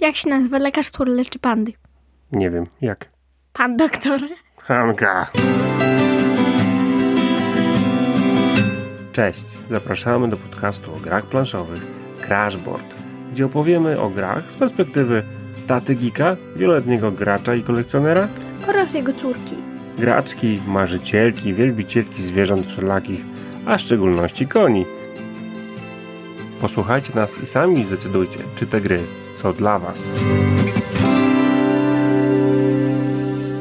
Jak się nazywa lekarz, który leczy pandy? Nie wiem, jak? Pan doktor. Hanka. Cześć, zapraszamy do podcastu o grach planszowych Crashboard, gdzie opowiemy o grach z perspektywy taty Gika, wieloletniego gracza i kolekcjonera, Oraz jego córki. graczki, marzycielki, wielbicielki zwierząt wszelakich, a w szczególności koni. Posłuchajcie nas i sami zdecydujcie, czy te gry są dla Was.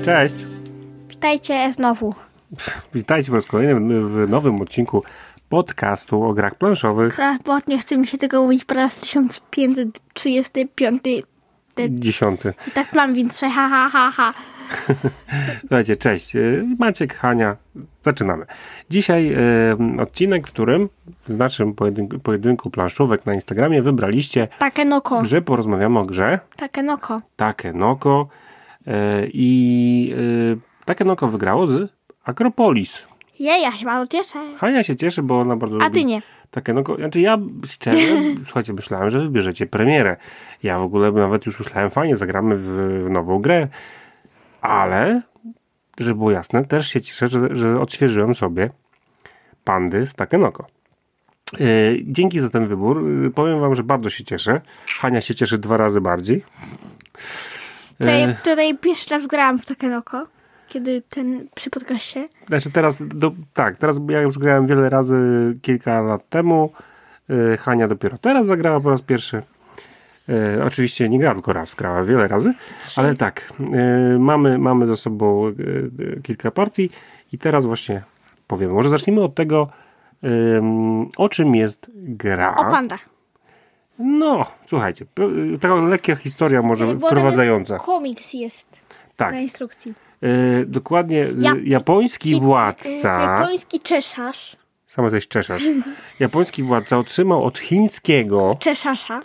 Cześć! Witajcie znowu. Witajcie po raz kolejny w nowym odcinku podcastu o grach planszowych. Bo nie chce mi się tego mówić po raz 1535. Ten- Dziesiąty. Tak plan więc ha ha ha ha. Słuchajcie, cześć. E, Maciek, Hania. Zaczynamy. Dzisiaj e, odcinek, w którym w naszym pojedynku, pojedynku planszówek na Instagramie wybraliście, Takenoko. że porozmawiamy o grze Takenoko. Takenoko e, i e, Takenoko wygrało z Akropolis. Je, ja się bardzo cieszę. Hania się cieszy, bo ona bardzo A ty nie. Takenoko. Znaczy ja szczerze, słuchajcie, myślałem, że wybierzecie premierę. Ja w ogóle nawet już myślałem, fajnie, zagramy w, w nową grę, ale, żeby było jasne, też się cieszę, że, że odświeżyłem sobie pandy z Takenoko. Yy, dzięki za ten wybór. Yy, powiem wam, że bardzo się cieszę. Hania się cieszy dwa razy bardziej. Tutaj, tutaj pierwszy raz grałam w Takenoko. Kiedy ten przy podcaście. Znaczy teraz, do, tak, teraz ja już grałem wiele razy kilka lat temu. Yy, Hania dopiero teraz zagrała po raz pierwszy. Yy, oczywiście nie grała tylko raz, grała wiele razy, ale tak, yy, mamy, mamy za sobą yy, yy, kilka partii i teraz właśnie powiemy. Może zacznijmy od tego, o czym jest gra. O pandach. No, słuchajcie, taka lekka historia może Bo wprowadzająca. Jest komiks jest Tak, na instrukcji. yy, dokładnie, Jap- japoński Kit- władca... Japoński czeszarz. Sama coś czeszasz. Japoński władca otrzymał od chińskiego Czeszasza.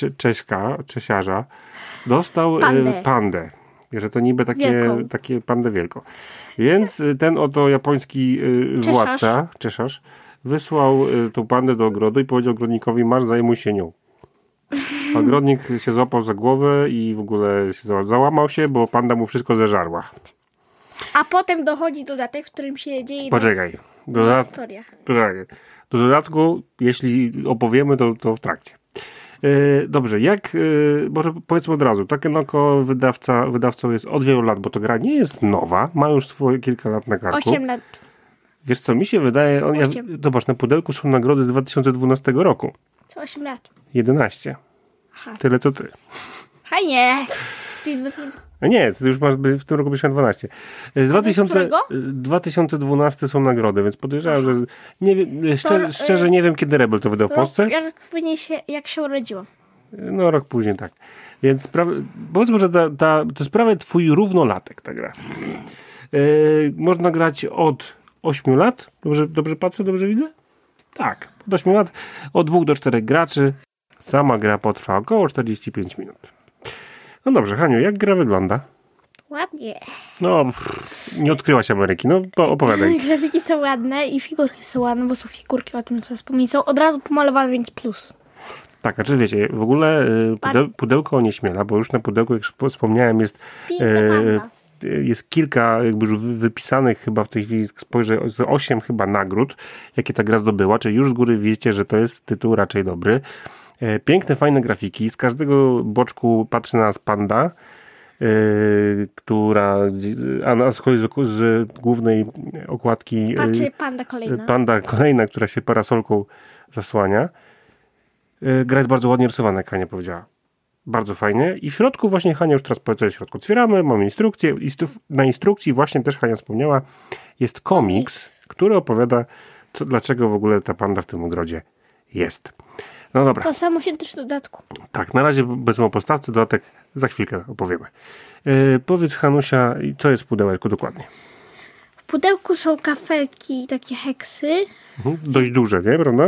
Cze, Cześka, Czesiarza, dostał Pandę. pandę. pandę. Że to niby takie, Wielką. takie pandę wielką. Więc y, ten oto japoński y, Czeszarz. władca, Czeszarz, wysłał y, tą pandę do ogrodu i powiedział ogrodnikowi, masz zajmuj się nią. Ogrodnik się złapał za głowę i w ogóle się za- załamał się, bo panda mu wszystko zeżarła. A potem dochodzi dodatek, w którym się dzieje Poczekaj. Dodat, historia. Do dodatku, jeśli opowiemy, to, to w trakcie. E, Dobrze, jak, e, może powiedzmy od razu, Takenoko wydawca, wydawcą jest od wielu lat, bo to gra nie jest nowa, ma już swoje kilka lat na karku. 8 lat. Wiesz co, mi się wydaje, on, ja, zobacz, na pudełku są nagrody z 2012 roku. Co 8 lat. 11. Aha. Tyle co ty. Fajnie. To jest 2000 A nie, ty już masz w tym roku będziesz miał 12. E, Z 2000, którego? e, 2012 są nagrody, więc podejrzewam, że nie wiem, szczerze, e, szczerze nie wiem, kiedy Rebel to wydał w Polsce. Jak, się, jak się urodziłam. No, rok później, tak. Więc pra- powiedzmy, że ta, ta, to jest prawie twój równolatek ta gra. Yy, można grać od 8 lat. Dobrze, dobrze patrzę, dobrze widzę? Tak, od 8 lat. Od 2 do 4 graczy. Sama gra potrwa około 45 minut. No dobrze, Haniu, jak gra wygląda? Ładnie. No, pff, nie odkryłaś Ameryki, no to opowiadaj. Grafiki są ładne i figurki są ładne, bo są figurki, o tym co wspomnieć. Są od razu pomalowane, więc plus. Tak, a czy wiecie, w ogóle y, pudeł, pudełko onieśmiela, bo już na pudełku, jak wspomniałem, jest e, jest kilka jakby już wy- wypisanych chyba w tej chwili, spojrzę, z osiem chyba nagród, jakie ta gra zdobyła, czyli już z góry wiecie, że to jest tytuł raczej dobry. E, Piękne, fajne grafiki, z każdego boczku patrzy na nas panda, e, która, a na schodzi z, z głównej okładki e, Patrzy panda kolejna. panda kolejna, która się parasolką zasłania. E, Gra jest bardzo ładnie rysowana, jak Hania powiedziała. Bardzo fajnie. I w środku właśnie Hania już teraz powiedziała, w środku otwieramy, mamy instrukcję. Instru- Na instrukcji właśnie też Hania wspomniała, jest komiks, który opowiada, co, dlaczego w ogóle ta panda w tym ogrodzie jest. No dobra, To samo się też dodatku. tak, na razie bez o postawce, dodatek za chwilkę opowiemy. E, powiedz Hanusia, co jest w pudełeczku dokładnie? W pudełku są kafelki, takie heksy. Mhm. Dość duże, nie, prawda?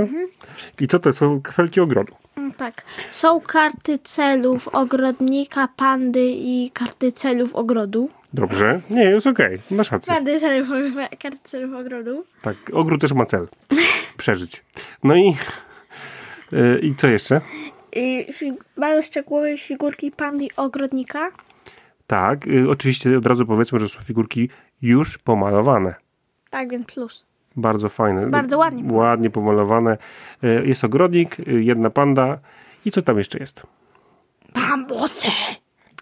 I co to są kafelki ogrodu? Mm, Tak. Są karty celów ogrodnika, pandy i karty celów ogrodu. Dobrze. Nie, jest okej. Masz rację. Pandy celów, karty celów ogrodu. Tak, ogród też ma cel. Przeżyć. No i, i co jeszcze? bardzo szczegółowe figurki pandy i ogrodnika. Tak, y, oczywiście od razu powiedzmy, że są figurki już pomalowane. Tak, więc plus. Bardzo fajne. Bardzo ładnie. Ładnie pomalowane. Y, Jest ogrodnik, y, jedna panda i co tam jeszcze jest? Bambusy!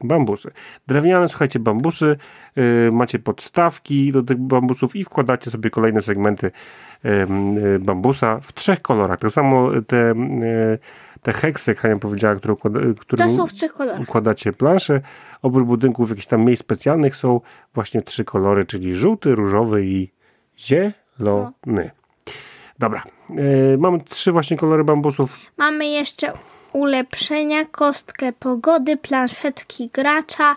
Bambusy. Drewniane, słuchajcie, bambusy. y, macie podstawki do tych bambusów i wkładacie sobie kolejne segmenty ym, y, bambusa w trzech kolorach. Tak samo te, y, te heksy, jak Hania powiedziała, które, układa, które To są w trzech kolorach. układacie plansze. Oprócz budynków jakichś tam miejsc specjalnych są właśnie trzy kolory, czyli żółty, różowy i zielony. Dobra. Y, mamy trzy właśnie kolory bambusów. Mamy jeszcze ulepszenia, kostkę pogody, planszetki gracza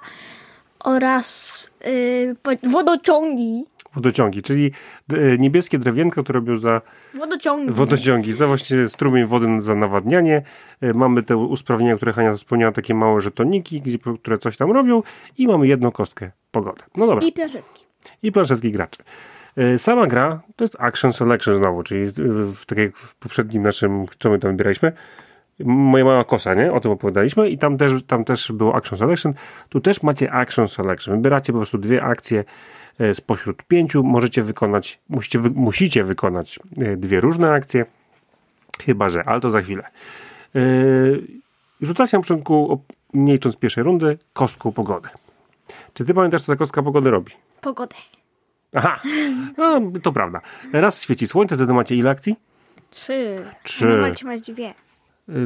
oraz y, po- wodociągi. Wodociągi, czyli y, niebieskie drewienko, które robią za Wodociągi. Wodociągi, za właśnie strumień wody za nawadnianie. E, Mamy te usprawnienia, które Hania wspomniała, takie małe żetoniki, gdzie, które coś tam robią i mamy jedną kostkę pogody. No dobra. I I, planszetki. planszetki graczy. Sama gra to jest action selection znowu, czyli e, w, tak jak w poprzednim naszym, co my tam wybieraliśmy, moja mała kosa, nie? O tym opowiadaliśmy i tam też, tam też było action selection. Tu też macie action selection. Wybieracie po prostu dwie akcje e, spośród pięciu. Możecie wykonać, musicie, musicie wykonać e, dwie różne akcje. Chyba, że, ale to za chwilę. Yy, rzucacie na początku, o- nie licząc pierwszej rundy, kostką pogody. Czy ty pamiętasz, co ta kostka pogody robi? Pogodę. Aha, no, to prawda. Raz świeci słońce, wtedy macie ile akcji? Trzy. Trzy. Macie mać dwie.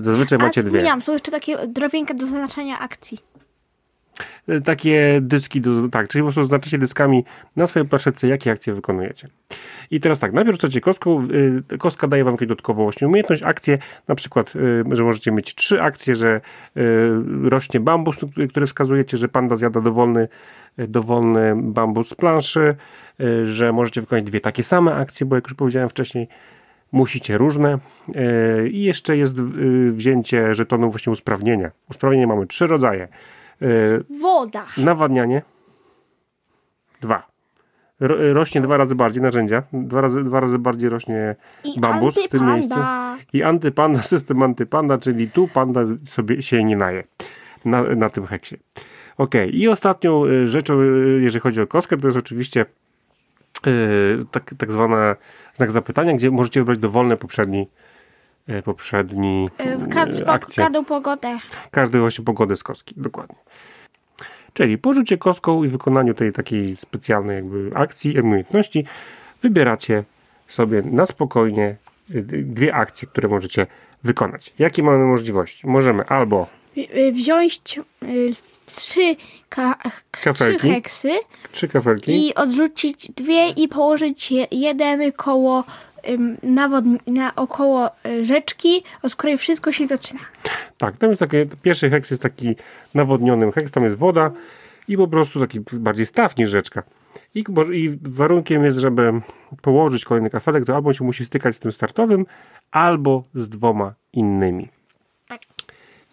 Zazwyczaj A macie dwie. wspomniałam, są jeszcze takie drobienka do zaznaczania akcji. Yy, Takie dyski, do, tak, czyli po prostu znaczycie dyskami na swojej planszetce, jakie akcje wykonujecie. I teraz tak, najpierw rzucacie kostką, yy, kostka daje wam jakąś dodatkową właśnie umiejętność, akcję, na przykład, yy, że możecie mieć trzy akcje, że rośnie bambus, który- wskazujecie, że panda zjada dowolny, dowolny bambus z planszy, że możecie wykonać dwie takie same akcje, bo jak już powiedziałem wcześniej, musicie różne. Yy, I jeszcze jest yy, wzięcie żetonu właśnie usprawnienia. Usprawnienia mamy trzy rodzaje. Yy, Woda. Nawadnianie. Dwa. Ro, rośnie dwa razy bardziej narzędzia. Dwa razy, dwa razy bardziej rośnie I bambus w tym miejscu. antypanda. I antypanda, system antypanda, czyli tu panda sobie się nie naje na, na tym heksie. Ok, i ostatnią y, rzeczą, y, jeżeli chodzi o kostkę, to jest oczywiście y, tak, tak zwana znak zapytania, gdzie możecie wybrać dowolny poprzedni y, poprzedni Y, y, akcję każdą pogodę. każdy właśnie pogody z kostki, dokładnie. Czyli po rzucie kostką i wykonaniu tej takiej specjalnej jakby akcji, umiejętności, wybieracie sobie na spokojnie y, y, dwie akcje, które możecie wykonać. Jakie mamy możliwości? Możemy albo Y, y, Wziąć y, trzy, ka, trzy Kafelki. heksy trzy kafelki, i odrzucić dwie i położyć je, jeden koło ym, nawod- na około y, rzeczki, od której wszystko się zaczyna. tak, tam jest takie, pierwszy heks jest taki nawodniony heks, tam jest woda i po prostu taki bardziej staw niż rzeczka. I, I warunkiem jest, żeby położyć kolejny kafelek, to albo się musi stykać z tym startowym, albo z dwoma innymi.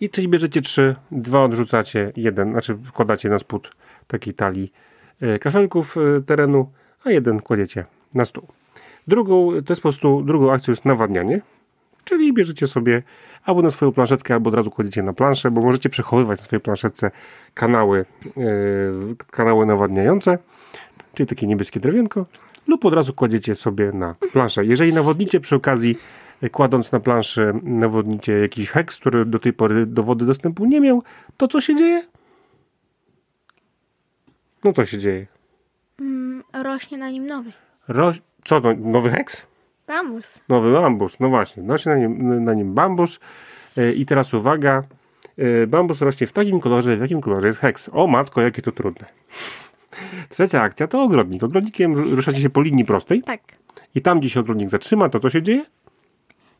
I czyli bierzecie trzy, dwa odrzucacie, jeden, znaczy wkładacie na spód takiej talii e, kafelków e, terenu, a jeden kładziecie na stół. Drugą, to jest po prostu, drugą akcją jest nawadnianie, czyli bierzecie sobie albo na swoją planszetkę, albo od razu kładziecie na planszę, bo możecie przechowywać na swojej planszetce kanały, e, kanały nawadniające, czyli takie niebieskie drewienko, lub od razu kładziecie sobie na planszę. Jeżeli nawodnicie przy okazji, kładąc na planszę, nawodnicie jakiś heks, który do tej pory do wody dostępu nie miał, to co się dzieje? No co się dzieje? Rośnie na nim nowy. Ro... Co to? Nowy heks? Bambus. Nowy bambus, no właśnie, rośnie na nim, na nim bambus E, i teraz uwaga, e, bambus rośnie w takim kolorze, w jakim kolorze jest heks. O matko, jakie to trudne. Trzecia akcja to ogrodnik. Ogrodnikiem ru- ruszacie się po linii prostej Tak. i tam, gdzie się ogrodnik zatrzyma, to co się dzieje?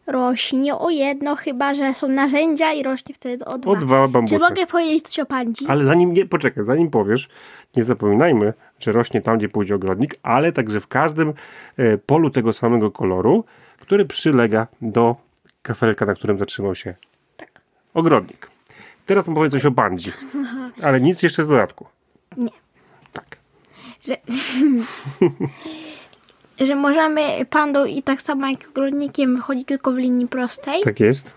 Rośnie o jedno, chyba że są narzędzia i rośnie wtedy o dwa. O dwa Czy mogę powiedzieć coś o pandzi? Ale zanim, nie, poczekaj, zanim powiesz, nie zapominajmy, że rośnie tam, gdzie pójdzie ogrodnik, ale także w każdym e, polu tego samego koloru, który przylega do kafelka, na którym zatrzymał się Tak. ogrodnik. Teraz powiem coś o bandzi, ale nic jeszcze z dodatku. Nie. Tak. Że, że możemy pandą i tak samo jak ogrodnikiem wychodzi tylko w linii prostej. Tak jest.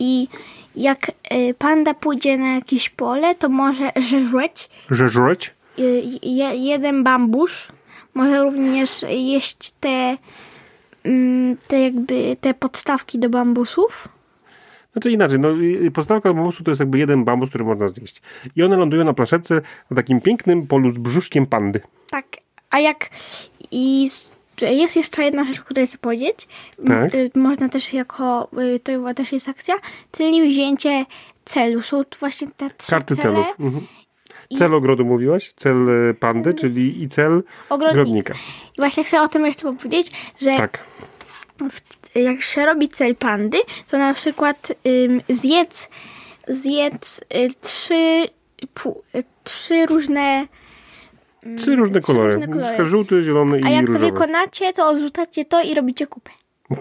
i jak y, panda pójdzie na jakieś pole, to może żreć Żeżreć? y, je, jeden bambusz. Może również jeść te, mm, te jakby te podstawki do bambusów. Znaczy inaczej, no podstawka bambusu to jest jakby jeden bambus, który można zjeść. I one lądują na planszetce na takim pięknym polu z brzuszkiem pandy. Tak, a jak i jest jeszcze jedna rzecz, o której chcę powiedzieć. Tak. y, Można też jako, y, to chyba też jest akcja, czyli wzięcie celu. Są tu właśnie te trzy Karty cele. celów. Mhm. Cel ogrodu mówiłaś, cel e, pandy, czyli i cel Ogrodnika. ogrodnika. I właśnie chcę o tym jeszcze powiedzieć, że Tak. w, jak się robi cel pandy, to na przykład ym, zjedz, zjedz y, trzy, y, trzy różne Trzy różne kolory. różne kolory. Żółty, zielony A i jak to różowy. wykonacie, to odrzucacie to i robicie kupę.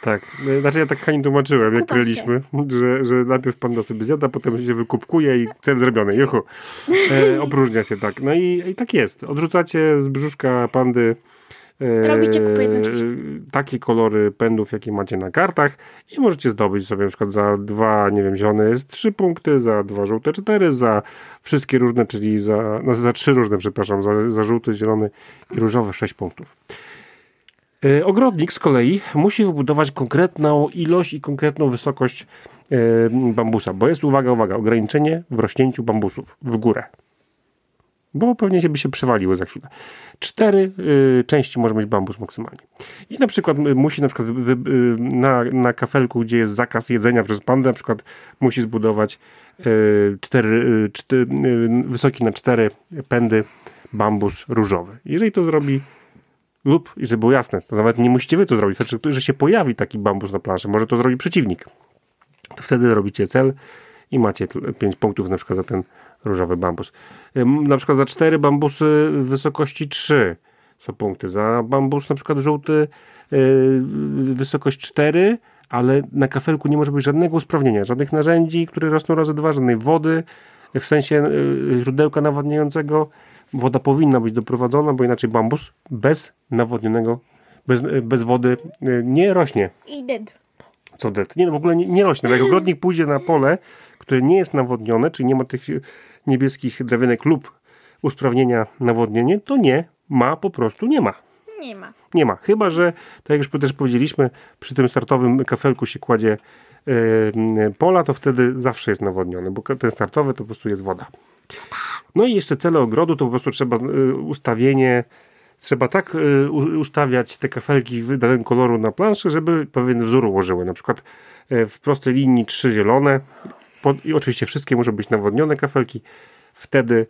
Tak. E, Znaczy ja tak Hani tłumaczyłem, jak Kupa graliśmy, że, że najpierw panda sobie zjada, potem się wykupkuje i cel zrobiony. Juhu. E, opróżnia się tak. No i, i tak jest. Odrzucacie z brzuszka pandy Robicie kupę jednocześnie. takie kolory pędów, jakie macie na kartach i możecie zdobyć sobie na przykład za dwa, nie wiem, zielone jest trzy punkty, za dwa żółte cztery, za wszystkie różne, czyli za, no, za trzy różne, przepraszam, za, za żółty, zielony i różowy sześć punktów. E, Ogrodnik z kolei musi wybudować konkretną ilość i konkretną wysokość e, bambusa, bo jest, uwaga, uwaga, ograniczenie w rośnięciu bambusów w górę. Bo pewnie się by się przewaliły za chwilę. Cztery y, części może mieć bambus maksymalnie. I na przykład y, musi na przykład wy, y, na, na kafelku, gdzie jest zakaz jedzenia przez pandę, na przykład musi zbudować y, cztery, y, y, wysoki na cztery pędy bambus różowy. Jeżeli to zrobi lub, i żeby było jasne, to nawet nie musicie wy to zrobić, wystarczy, że się pojawi taki bambus na planszy, może to zrobi przeciwnik. To wtedy robicie cel i macie 5 punktów na przykład za ten różowy bambus. Na przykład za 4 bambusy wysokości 3 są punkty. Za bambus na przykład żółty yy, wysokość 4, ale na kafelku nie może być żadnego usprawnienia, żadnych narzędzi, które rosną razy dwa, żadnej wody, w sensie yy, źródełka nawadniającego. Woda powinna być doprowadzona, bo inaczej bambus bez nawodnionego, bez, bez wody nie rośnie I dead. co det. Nie, no w ogóle nie, nie rośnie. Bo Jak ogrodnik pójdzie na pole, które nie jest nawodnione, czyli nie ma tych niebieskich drewienek lub usprawnienia nawodnienie, to nie ma, po prostu nie ma. Nie ma. Nie ma. Chyba, że, tak jak już też powiedzieliśmy, przy tym startowym kafelku się kładzie e, pola, to wtedy zawsze jest nawodnione, bo ten startowy to po prostu jest woda. No i jeszcze cele ogrodu to po prostu trzeba e, ustawienie, trzeba tak u- ustawiać te kafelki w danym koloru na planszy, żeby pewien wzór ułożyły. Na przykład e, w prostej linii trzy zielone pod, i oczywiście wszystkie muszą być nawodnione kafelki. Wtedy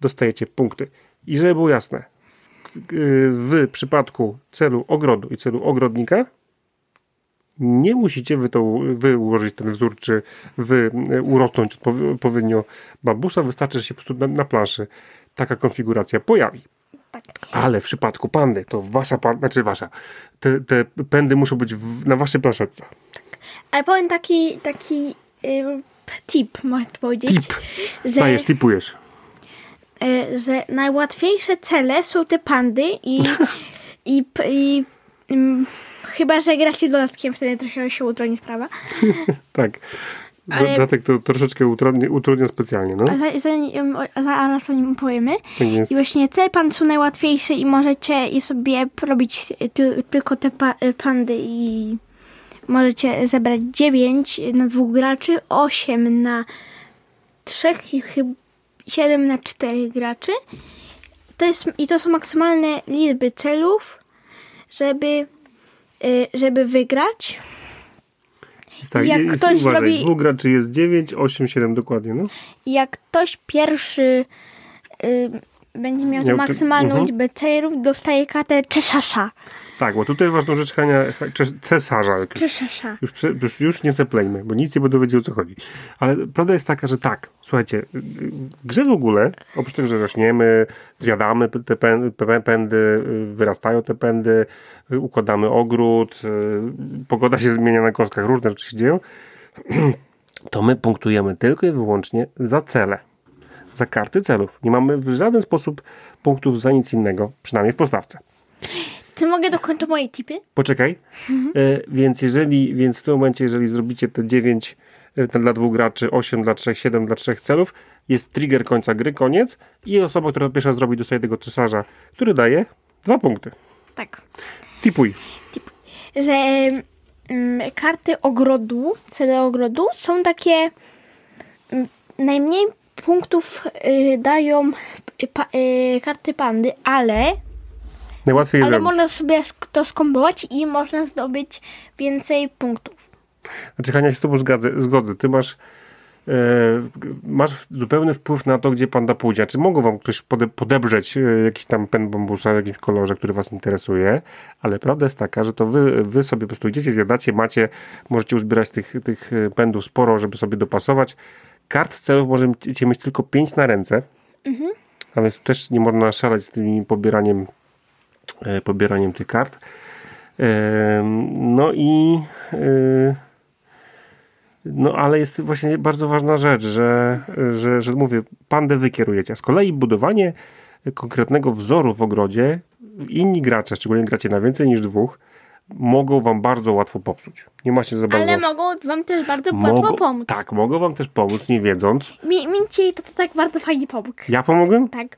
dostajecie punkty. I żeby było jasne, w przypadku celu ogrodu i celu ogrodnika nie musicie wy, to, wy ułożyć ten wzór, czy wy e, urosnąć odpow- odpowiednio bambusa. Wystarczy, że się po prostu na, na planszy taka konfiguracja pojawi. Tak. Ale w przypadku pandy, to wasza panda, znaczy wasza, te, te pędy muszą być w, na waszej planszetce. Ale powiem taki, taki y, tip, można powiedzieć, Tip. że, Dajesz, tipujesz. y, że najłatwiejsze cele są te pandy i, i, i ym, chyba, że gracie dodatkiem, wtedy trochę się utrudni sprawa. Tak. Ale- Dlatego to troszeczkę utrudnia, utrudnia specjalnie, no. A za- zanim, zaraz o nim opowiemy. Tak jest. I właśnie cele pan są najłatwiejsze i możecie je sobie robić ty, tylko te pa, pandy i możecie zebrać 9 na dwóch graczy, 8 na trzech i chyba 7 na 4 graczy. To jest, I to są maksymalne liczby celów, żeby, y, żeby wygrać. Tak, jak jest, ktoś uważaj, zrobi- dwóch graczy jest 9, 8, 7 dokładnie, no. Jak ktoś pierwszy y, będzie miał Miał ty- maksymalną mhm. liczbę celów, dostaje kartę Czeszasza. Tak, bo tutaj ważną rzecz Hania, cesarza. jak już-. Już, już, nie seplejmy, bo nic nie będą wiedzieć o co chodzi. Ale prawda jest taka, że tak, słuchajcie, w grze w ogóle, oprócz tego, że rośniemy, zjadamy te pę- pę- pędy, wyrastają te pędy, układamy ogród, y, pogoda się zmienia na kostkach, różne rzeczy się dzieją, to my punktujemy tylko i wyłącznie za cele, za karty celów. Nie mamy w żaden sposób punktów za nic innego, przynajmniej w postawce. Czy mogę dokończyć moje tipy? Poczekaj. E, więc jeżeli, więc w tym momencie, jeżeli zrobicie te 9 e, dla dwóch graczy, 8 dla trzech, 7 dla trzech celów, jest trigger końca gry, koniec i osoba, która pierwsza zrobi, dostaje tego cesarza, który daje dwa punkty. Tak. Tipuj. Że mm, karty ogrodu, cele ogrodu są takie mm, najmniej punktów y, dają y, pa, y, karty pandy, ale Najłatwiej ale zrobić. można sobie to skombować i można zdobyć więcej punktów. Znaczy, Hania, się z tobą zgadzę, zgodzę. Ty masz, e, masz zupełny wpływ na to, gdzie panda pójdzie. Czy mogą wam ktoś pode, podebrzeć e, jakiś tam pen bambusa w jakimś kolorze, który was interesuje, ale prawda jest taka, że to wy, wy sobie po prostu idziecie, zjadacie, macie, możecie uzbierać tych, tych e, pędów sporo, żeby sobie dopasować. Kart celów możecie mieć tylko 5 na ręce, a więc też nie można szaleć z tym pobieraniem, pobieraniem tych kart. No i e, no ale jest właśnie bardzo ważna rzecz, że, że, że mówię, pandę wy kierujecie, a z kolei budowanie konkretnego wzoru w ogrodzie inni gracze, szczególnie gracie na więcej niż dwóch, mogą wam bardzo łatwo popsuć. Nie macie za bardzo... Ale mogą wam też bardzo łatwo mogą, pomóc. Tak, mogą wam też pomóc, nie wiedząc. Mi, mi dzisiaj to, to tak bardzo fajnie pomógł. Ja pomogłem? Tak.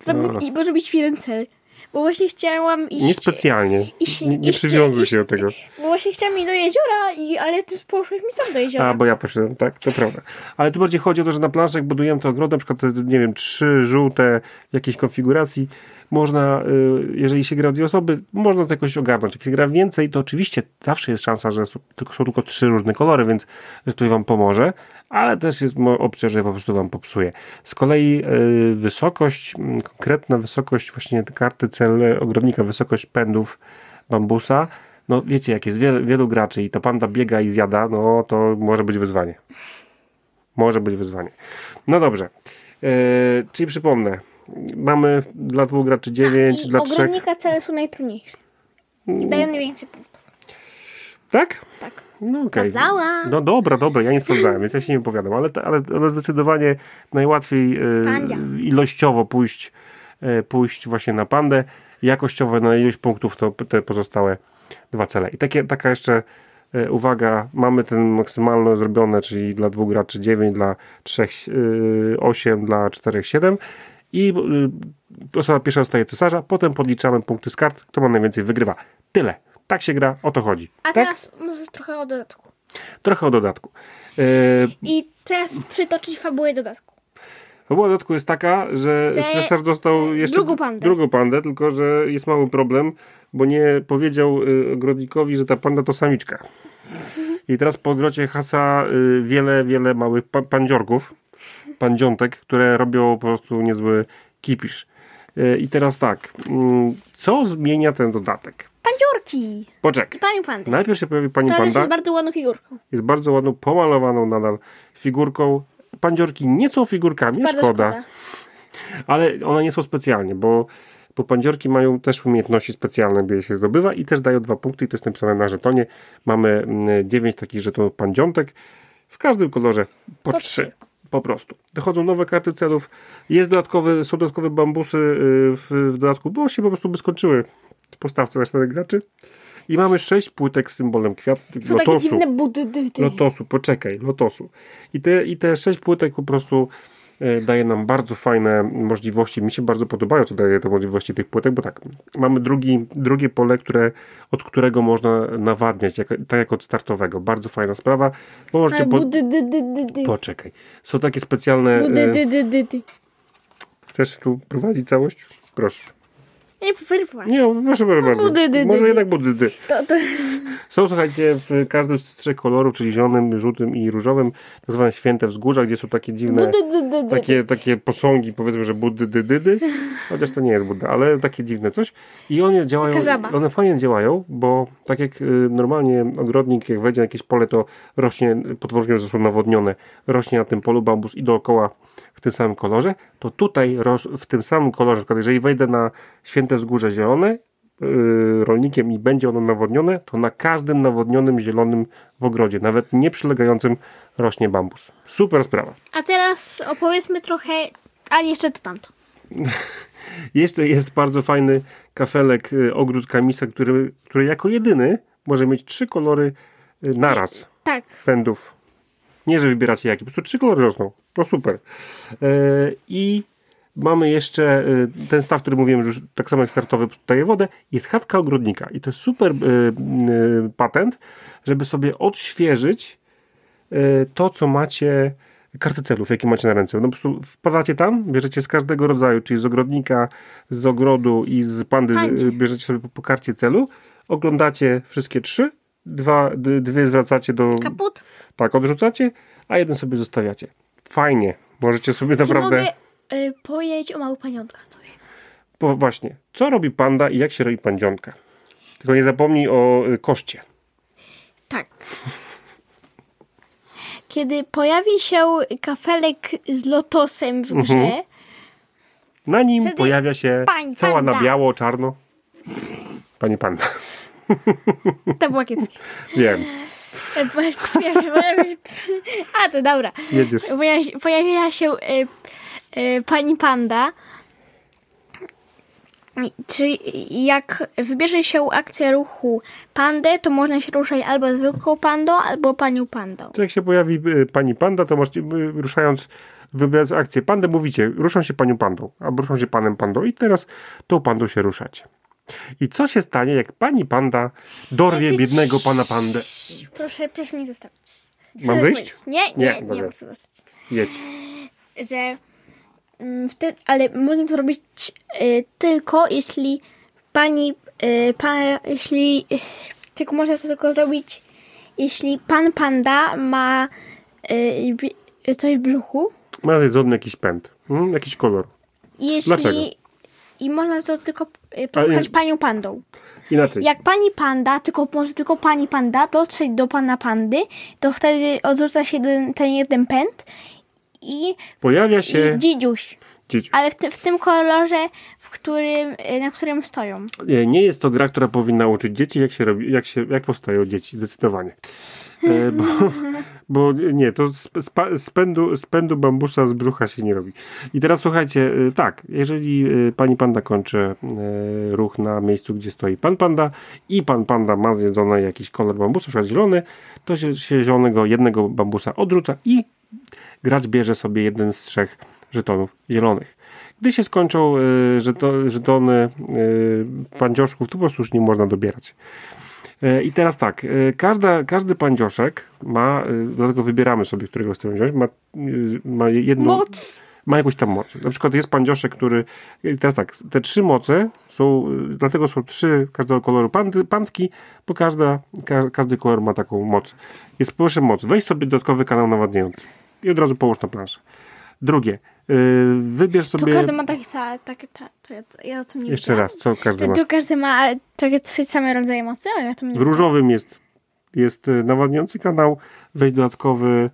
Zrobił, No. I może być jeden cel. Bo właśnie chciałam iść... Niespecjalnie. I się- Nie, nie przywiązuj się- do tego. Bo właśnie chciałam iść do jeziora, i, ale ty poszłeś mi sam do jeziora. A, bo ja poszedłem, tak, to prawda. Ale tu bardziej chodzi o to, że na planszach budujemy to ogrody, na przykład, te, nie wiem, trzy żółte jakiejś konfiguracji. Można, y, jeżeli się gra dwie osoby, można to jakoś ogarnąć. Jak się gra więcej, to oczywiście zawsze jest szansa, że są tylko, są tylko trzy różne kolory, więc że to wam pomoże, ale też jest opcja, że po prostu wam popsuje. Z kolei y, wysokość, mm, konkretna wysokość właśnie karty cel ogrodnika, wysokość pędów bambusa, no wiecie, jak jest wiele, wielu graczy i ta panda biega i zjada, no to może być wyzwanie. Może być wyzwanie. No dobrze. E, czyli przypomnę, mamy dla dwóch graczy 9, I dla trzech. ogrodnika cele są najtrudniejsze. I dają najwięcej punktów. Tak? Tak. No okej. Sprawdzałam. No dobra, dobra, ja nie sprawdzałem, więc ja się nie wypowiadam, ale, ale, ale zdecydowanie najłatwiej e, ilościowo pójść, e, pójść właśnie na pandę, jakościowo na ilość punktów to te pozostałe dwa cele. I takie, taka jeszcze e, uwaga, mamy ten maksymalne zrobione, czyli dla dwóch graczy 9, dla trzech e, 8, dla czterech 7 i y, osoba pierwsza dostaje cesarza, potem podliczamy punkty z kart, kto ma najwięcej wygrywa. Tyle. Tak się gra, o to chodzi. A tak? teraz może trochę o dodatku. Trochę o dodatku. E, I teraz przytoczyć fabułę dodatku. Fabuła dodatku jest taka, że, Że cesarz dostał jeszcze drugą pandę. drugą pandę, tylko że jest mały problem, bo nie powiedział y, ogrodnikowi, że ta panda to samiczka. I teraz po ogrodzie hasa y, wiele, wiele małych pa pandziorków, pandziątek, które robią po prostu niezły kipisz. Y, I teraz tak, mm, co zmienia ten dodatek? Pandziorki! Poczekaj. I panią pandę. Najpierw się pojawi pani To panda. jest bardzo ładną figurką. jest bardzo ładną, pomalowaną nadal figurką. Pandziorki nie są figurkami, szkoda, szkoda. ale one nie są specjalnie, bo, bo pandziorki mają też umiejętności specjalne, gdy je się zdobywa i też dają dwa punkty i to jest napisane na żetonie. Mamy mm, dziewięć takich żetonów pandziątek, w każdym kolorze po, Po trzy. trzy. Po prostu. Dochodzą nowe karty celów. Jest dodatkowy, są dodatkowe bambusy y, w, w dodatku, bo się po prostu by skończyły w postawce na czterech graczy. I mamy sześć płytek z symbolem kwiat, Są takie lotosu. dziwne budy. dy, dy. Lotosu, poczekaj, lotosu. I te, I te sześć płytek po prostu daje nam bardzo fajne możliwości. Mi się bardzo podobają, co daje te możliwości tych płytek, bo tak, mamy drugi, drugie pole, które, od którego można nawadniać, jak, tak jak od startowego. Bardzo fajna sprawa. Bo możecie po, poczekaj. Są takie specjalne... E. Chcesz tu prowadzić całość? Proszę. Nie, wyrywaj. Nie, proszę bardzo. budy, dy, Może jednak budy, dy. To, to... Są, słuchajcie, w każdym z trzech kolorów, czyli zielonym, żółtym i różowym, tak zwane święte wzgórza, gdzie są takie dziwne, takie, takie posągi, powiedzmy, że buddy, dy, dy, dy. chociaż to nie jest Budda, ale takie dziwne coś. I one działają, one fajnie działają, bo tak jak y, normalnie ogrodnik, jak wejdzie na jakieś pole, to rośnie pod warunkiem, że są nawodnione, rośnie na tym polu bambus i dookoła w tym samym kolorze, to tutaj w tym samym kolorze, na przykład jeżeli wejdę na święte wzgórze zielone, y, rolnikiem i będzie ono nawodnione, to na każdym nawodnionym zielonym w ogrodzie, nawet nie przylegającym, rośnie bambus. Super sprawa. A teraz opowiedzmy trochę, a jeszcze to tamto. Jeszcze jest bardzo fajny kafelek y, ogród kamisa, który, który jako jedyny może mieć trzy kolory y, naraz Tak. pędów. Nie, że wybieracie jaki, po prostu trzy kolory rosną. To super. E, I mamy jeszcze e, ten staw, który mówiłem, że już tak samo jak startowy daje wodę, jest chatka ogrodnika. I to jest super e, patent, żeby sobie odświeżyć to, co macie, karty celów, jakie macie na ręce. No po prostu wpadacie tam, bierzecie z każdego rodzaju, czyli z ogrodnika, z ogrodu i z pandy, Pandzie. bierzecie sobie po, po karcie celu, oglądacie wszystkie trzy, dwa, dwie zwracacie do... Kaput. Tak, odrzucacie, a jeden sobie zostawiacie. Fajnie. Możecie sobie Czy naprawdę. mogę y, powiedzieć o mały paniątka coś? Po, właśnie, co robi panda i jak się robi pandzionka? Tylko nie zapomnij o y, koszcie. Tak. Kiedy pojawi się kafelek z lotosem w grze, Mhm. Na nim Wtedy pojawia się pań cała na panda. biało, czarno. Pani panda. to było kiepskie. Wiem, A, to dobra. jedziesz. Pojawia, pojawia się y, y, pani panda. Czy jak wybierze się akcję ruchu pandę, to można się ruszać albo zwykłą pandą, albo panią pandą. To jak się pojawi y, pani panda, to możecie, y, ruszając, wybierając akcję pandę, mówicie, ruszam się panią pandą, albo ruszam się panem pandą i teraz tą pandą się ruszacie. I co się stanie, jak pani panda dorwie Ty- biednego pana pandę? Proszę, proszę mnie zostawić. Chcę Mam wyjść? Nie, Nie, nie, nie, nie chcę zostawić. Jedź. Że mm, wtedy, ale można to robić y, tylko jeśli pani, y, pa, jeśli y, tylko można to tylko zrobić, jeśli pan panda ma y, coś w brzuchu. Ma jedzony jakiś pęd, mm, jakiś kolor. Jeśli, Dlaczego? I można to tylko y, nie- panią pandą. Inaczej. Jak pani panda, tylko może tylko pani panda dotrzeć do pana pandy, to wtedy odrzuca się ten, ten jeden pęd i, Pojawia się i dzidziuś. Dzieci. Ale w, ty, w tym kolorze, w którym, y, na którym stoją. Nie, nie jest to gra, która powinna uczyć dzieci, jak się robi, jak, się, jak powstają dzieci, zdecydowanie. E, bo, bo nie, to z, z, pa- z, pędu, z pędu bambusa z brzucha się nie robi. I teraz słuchajcie, e, tak, jeżeli e, pani panda kończy e, ruch na miejscu, gdzie stoi pan panda i pan panda ma zjedzony jakiś kolor bambusa, na zielony, to się, się zielonego jednego bambusa odrzuca i gracz bierze sobie jeden z trzech żetonów zielonych. Gdy się skończą y, żeto, żetony y, pandzioszków, to po prostu już nie można dobierać. Y, I teraz tak, każda, każdy pandzioszek ma, dlatego wybieramy sobie, którego chcemy wziąć, ma, ma jedną, Moc. ma jakąś tam moc. Na przykład jest pandzioszek, który, teraz tak, te trzy moce są, dlatego są trzy każdego koloru pandy, pandki, bo każda, ka, każdy kolor ma taką moc. Jest po pierwsze moc, weź sobie dodatkowy kanał nawadniający i od razu połóż na planszę. Drugie, y, wybierz To sobie... każdy ma takie same, takie, ta, to ja, ja o tym nie Jeszcze wiedziałam. raz, co każdy ma? To, to każdy ma takie trzy same rodzaje mocy, a ja to nie W różowym jest, jest y, nawadniający kanał, weź dodatkowy,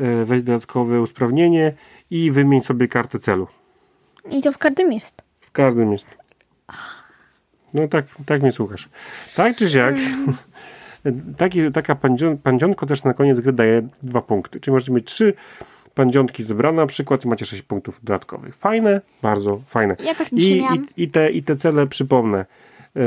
y, weź dodatkowe usprawnienie i wymień sobie kartę celu. I to w każdym jest. W każdym jest. No tak, tak mnie słuchasz. Tak czy siak, taki, taka pandzion, pandzionko też na koniec gry daje dwa punkty. Czyli możecie mieć trzy pandzionki zebrane na przykład i macie sześć punktów dodatkowych. Fajne, bardzo fajne. Ja tak I, i, i, te, I te cele przypomnę. Yy,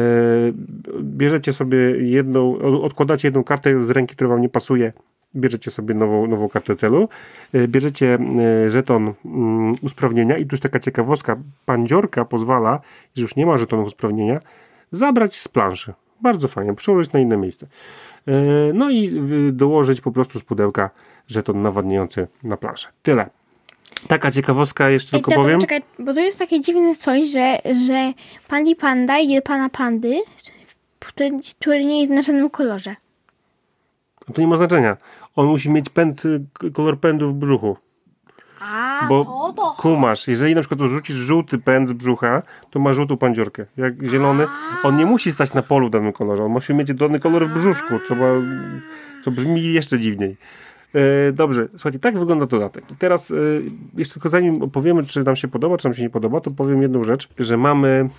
bierzecie sobie jedną, od- odkładacie jedną kartę z ręki, która wam nie pasuje, bierzecie sobie nową, nową kartę celu, yy, bierzecie yy, żeton mm, usprawnienia i tu jest taka ciekawostka, pandziorka pozwala, że już nie ma żetonów usprawnienia, zabrać z planszy. Bardzo fajnie, przełożyć na inne miejsce. No i dołożyć po prostu z pudełka żeton nawadniający na planszę. Tyle. Taka ciekawostka jeszcze Ej, tylko tato, powiem. Czekaj, bo to jest takie dziwne coś, że, że pani panda do pana pandy, który, który nie jest na żadnym kolorze. To nie ma znaczenia. On musi mieć pęd, kolor pędu w brzuchu. A, Bo to to. kumasz, jeżeli na przykład rzucisz żółty pęd z brzucha, to ma żółtą pandziorkę. Jak zielony, on nie musi stać na polu w danym kolorze. On musi mieć dany kolor w brzuszku, co, ma, co brzmi jeszcze dziwniej. E, dobrze, słuchajcie, tak wygląda dodatek. I teraz e, jeszcze tylko zanim opowiemy, czy nam się podoba, czy nam się nie podoba, to powiem jedną rzecz, że mamy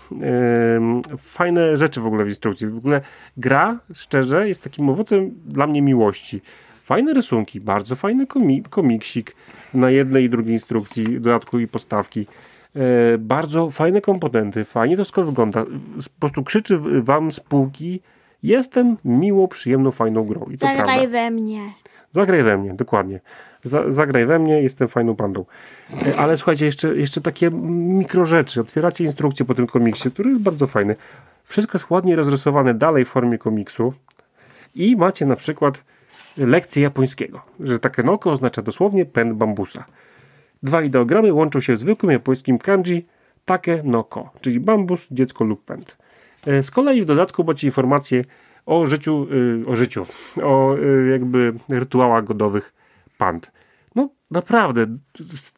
fajne rzeczy w ogóle w instrukcji. W ogóle gra, szczerze, jest takim owocem dla mnie miłości. Fajne rysunki, bardzo fajny komi komiksik na jednej i drugiej instrukcji, dodatku i postawki. E, bardzo fajne komponenty, fajnie to skoro wygląda. Po prostu krzyczy wam z półki jestem miło, przyjemną, fajną grą. I to Zagraj we mnie. Zagraj we mnie, dokładnie. Za, zagraj we mnie, jestem fajną pandą. E, Ale słuchajcie, jeszcze, jeszcze takie mikrorzeczy. Otwieracie instrukcję po tym komiksie, który jest bardzo fajny. Wszystko jest ładnie rozrysowane dalej w formie komiksu. I macie na przykład lekcję japońskiego, że takie noko oznacza dosłownie pęd bambusa. Dwa ideogramy łączą się w zwykłym japońskim kanji take no ko, czyli bambus, dziecko lub pęd. E, Z kolei w dodatku macie informacje o życiu, y, o życiu, o y, jakby rytuałach godowych pand. No naprawdę,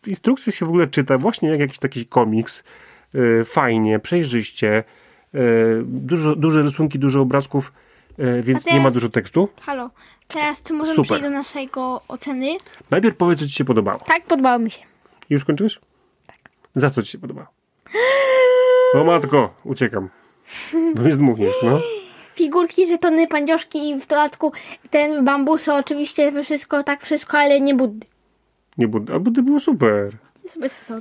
instrukcje się w ogóle czyta właśnie jak jakiś taki komiks. Y, Fajnie, przejrzyście, y, dużo, duże rysunki, dużo obrazków, y, więc A nie ma teraz- dużo tekstu. Halo. Teraz czy możemy Super. przejść do naszego oceny? Najpierw powiedz, że ci się podobało. Tak, podobało mi się. Już kończyłeś? Tak. Za co ci się podobało? O matko, uciekam. Bo mnie zdmuchniesz, no. Figurki, żetony, pandzioszki i w dodatku ten bambusy, oczywiście wszystko, tak wszystko, ale nie buddy. Nie bud- A budy było super.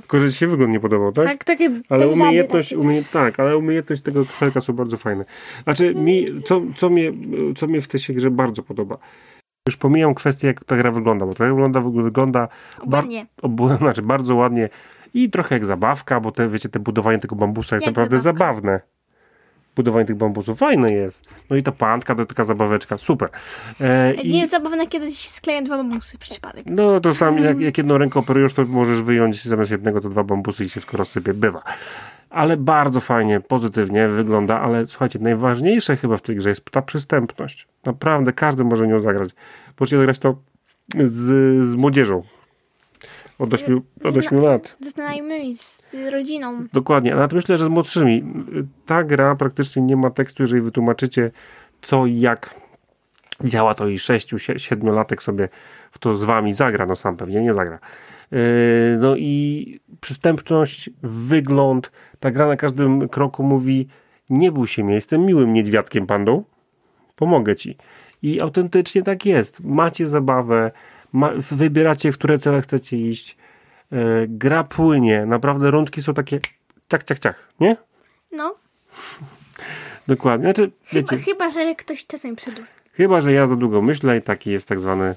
Tylko, że ci się wygląd nie podobał, tak? Tak, takie Ale umiejętność, takie. umie, tak, ale umiejętność tego kfelka są bardzo fajne. Znaczy, mi, co, co, mnie, co mnie w tej się grze bardzo podoba. Już pomijam kwestię, jak ta gra wygląda, bo ta gra wygląda, wygląda bar, Ładnie. obu, znaczy bardzo ładnie i trochę jak zabawka, bo te, wiecie, te budowanie tego bambusa jest Jak naprawdę zabawka. zabawne. Budowanie tych bambusów fajne jest. No i ta pantka, to taka zabaweczka, super. E, Nie i, jest zabawne, kiedy się skleją dwa bambusy przypadek. no to sam, jak, jak jedną ręką operujesz, to możesz wyjąć zamiast jednego to dwa bambusy i się wszystko rozsypie. Bywa. Ale bardzo fajnie, pozytywnie wygląda, ale słuchajcie, najważniejsze chyba w tej grze jest ta przystępność. Naprawdę każdy może nią zagrać. Możecie zagrać to z, z młodzieżą. Od 8, od 8 lat. Z znajomymi, z rodziną. Dokładnie, ale myślę, że z młodszymi. Ta gra praktycznie nie ma tekstu, jeżeli wytłumaczycie co i jak działa, to i 6-7 latek sobie w to z wami zagra, no sam pewnie nie zagra. Yy, No i przystępność, wygląd, ta gra na każdym kroku mówi nie bój się mnie, jestem miłym niedźwiadkiem pandą, pomogę ci. I autentycznie tak jest. Macie zabawę, ma, wybieracie, w które cele chcecie iść. E, gra płynie, naprawdę rundki są takie ciach, ciach, ciach, nie? No, Dokładnie. Znaczy, chyba, wiecie, chyba, że ktoś czasem przedłuży. chyba, że ja za długo myślę i taki jest tak zwany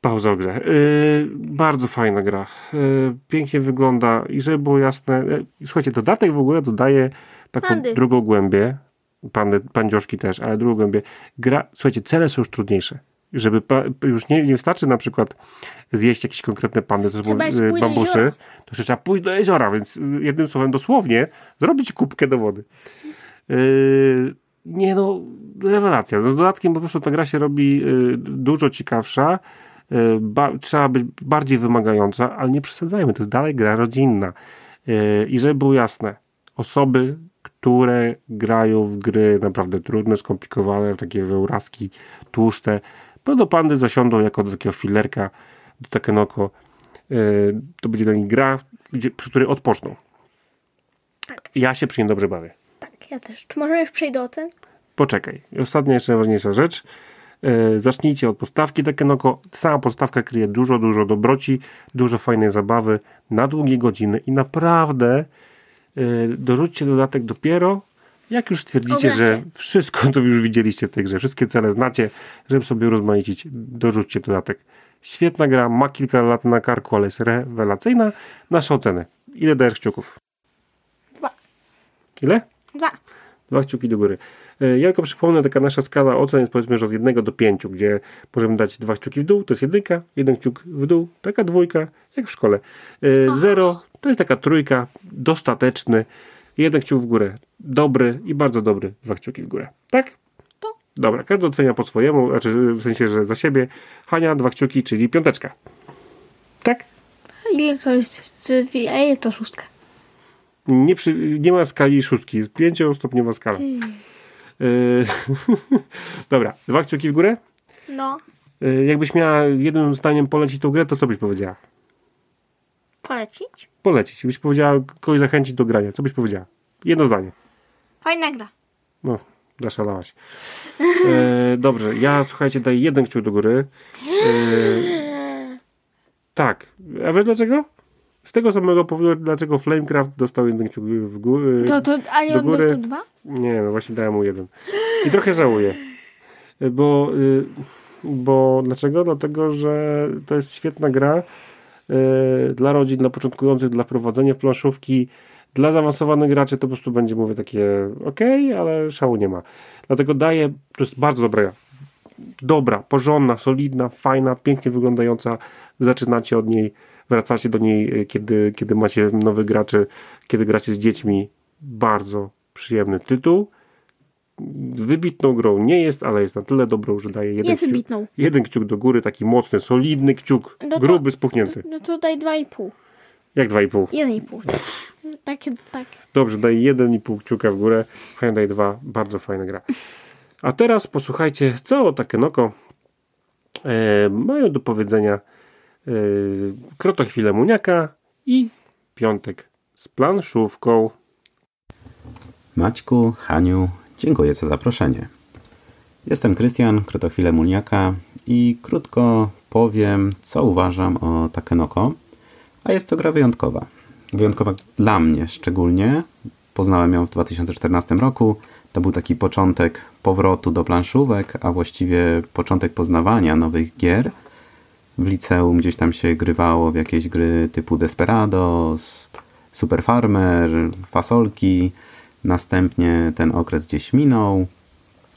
pauza w grze. Yy, bardzo fajna gra. Yy, pięknie wygląda i żeby było jasne, yy, słuchajcie, dodatek w ogóle dodaje taką Pandy. drugą głębię, pandy, pandzioszki też, ale drugą głębię. Gra, słuchajcie, cele są już trudniejsze. Żeby już nie, nie wystarczy na przykład zjeść jakieś konkretne pandy, to są do bambusy, to jeszcze trzeba pójść do jeziora, więc yy, jednym słowem dosłownie zrobić kubkę do wody. Yy, nie no, rewelacja. Z dodatkiem po prostu ta gra się robi yy, dużo ciekawsza. Yy, ba, trzeba być bardziej wymagająca, ale nie przesadzajmy, to jest dalej gra rodzinna. I żeby było jasne, osoby, które grają w gry naprawdę trudne, skomplikowane, takie weurazki, tłuste, to do pandy zasiądą jako do takiego filerka, do Takenoko. Yy, to będzie dla nich gra, gdzie, przy której odpoczną. Tak. Ja się przy niej dobrze bawię. Tak, ja też. Czy możemy już przejść do ocen? Poczekaj. Ostatnia, jeszcze najważniejsza rzecz. E, zacznijcie od podstawki Takenoko. Sama podstawka kryje dużo, dużo dobroci, dużo fajnej zabawy na długie godziny i naprawdę e, dorzućcie dodatek dopiero, jak już stwierdzicie, że wszystko, co już widzieliście w tej grze, wszystkie cele znacie, żeby sobie rozmaicić, dorzućcie dodatek. Świetna gra, ma kilka lat na karku, ale jest rewelacyjna. Nasze oceny. Ile dajesz kciuków? Dwa. Ile? Dwa. Dwa kciuki do góry. E, Ja tylko przypomnę, taka nasza skala ocen jest powiedzmy, że od 1 do 5, gdzie możemy dać dwa kciuki w dół, to jest jedynka, jeden kciuk w dół, taka dwójka, jak w szkole. E, Zero to jest taka trójka, dostateczny, jeden kciuk w górę, dobry i bardzo dobry, dwa kciuki w górę. Tak? To. Dobra, każdy ocenia po swojemu, znaczy w sensie, że za siebie. Hania, dwa kciuki, czyli piąteczka. Tak? A ile to jest? A ile to szóstka? Nie, przy, nie ma skali szóstki, jest pięciostopniowa skala. Ty. E, Dobra, dwa kciuki w górę. No, E, Jakbyś miała jednym zdaniem polecić tą grę, to co byś powiedziała? polecić? Polecić. Byś powiedziała kogoś zachęcić do grania. Co byś powiedziała? Jedno zdanie. Fajna gra. No, zaszalałaś. E, dobrze, ja słuchajcie, daję jeden kciuk do góry. E, tak. A wiesz dlaczego? z tego samego powodu, dlaczego Flamecraft dostał jeden kciuk w górę. To, to, a do on góry. dostał dwa? Nie, no właśnie dałem mu jeden. I trochę żałuję. Bo, y, bo dlaczego? Dlatego, że to jest świetna gra dla rodzin, dla początkujących, dla prowadzenia w planszówki. Dla zaawansowanych graczy to po prostu będzie, mówię, takie ok, ale szału nie ma. Dlatego daję, to jest bardzo dobra. Dobra, porządna, solidna, fajna, pięknie wyglądająca. Zaczynacie od niej, wracacie do niej, y, kiedy, kiedy macie nowych graczy, kiedy gracie z dziećmi. Bardzo przyjemny tytuł. Wybitną grą nie jest, ale jest na tyle dobrą, że daje jeden, Jest kciuk, wybitną. jeden kciuk do góry, taki mocny, solidny kciuk, No to- gruby, spuchnięty. No tutaj dwa i pół. Jak dwa i pół. Jeden i pół. Tak. Takie, tak. Dobrze, daję jeden i pół kciuka w górę. Fajna daje dwa. Bardzo fajna gra. A teraz posłuchajcie, co Takenoko e, mają do powiedzenia e, Krotochwile Muniaka i Piątek z planszówką. Maćku, Haniu, dziękuję za zaproszenie. Jestem Krystian, Krotochwile Muniaka i krótko powiem, co uważam o Takenoko, a jest to gra wyjątkowa. Wyjątkowa dla mnie szczególnie. Poznałem ją w 2014 roku. To był taki początek powrotu do planszówek, a właściwie początek poznawania nowych gier. W liceum gdzieś tam się grywało w jakieś gry typu Desperados, Super Farmer, Fasolki. Następnie ten okres gdzieś minął.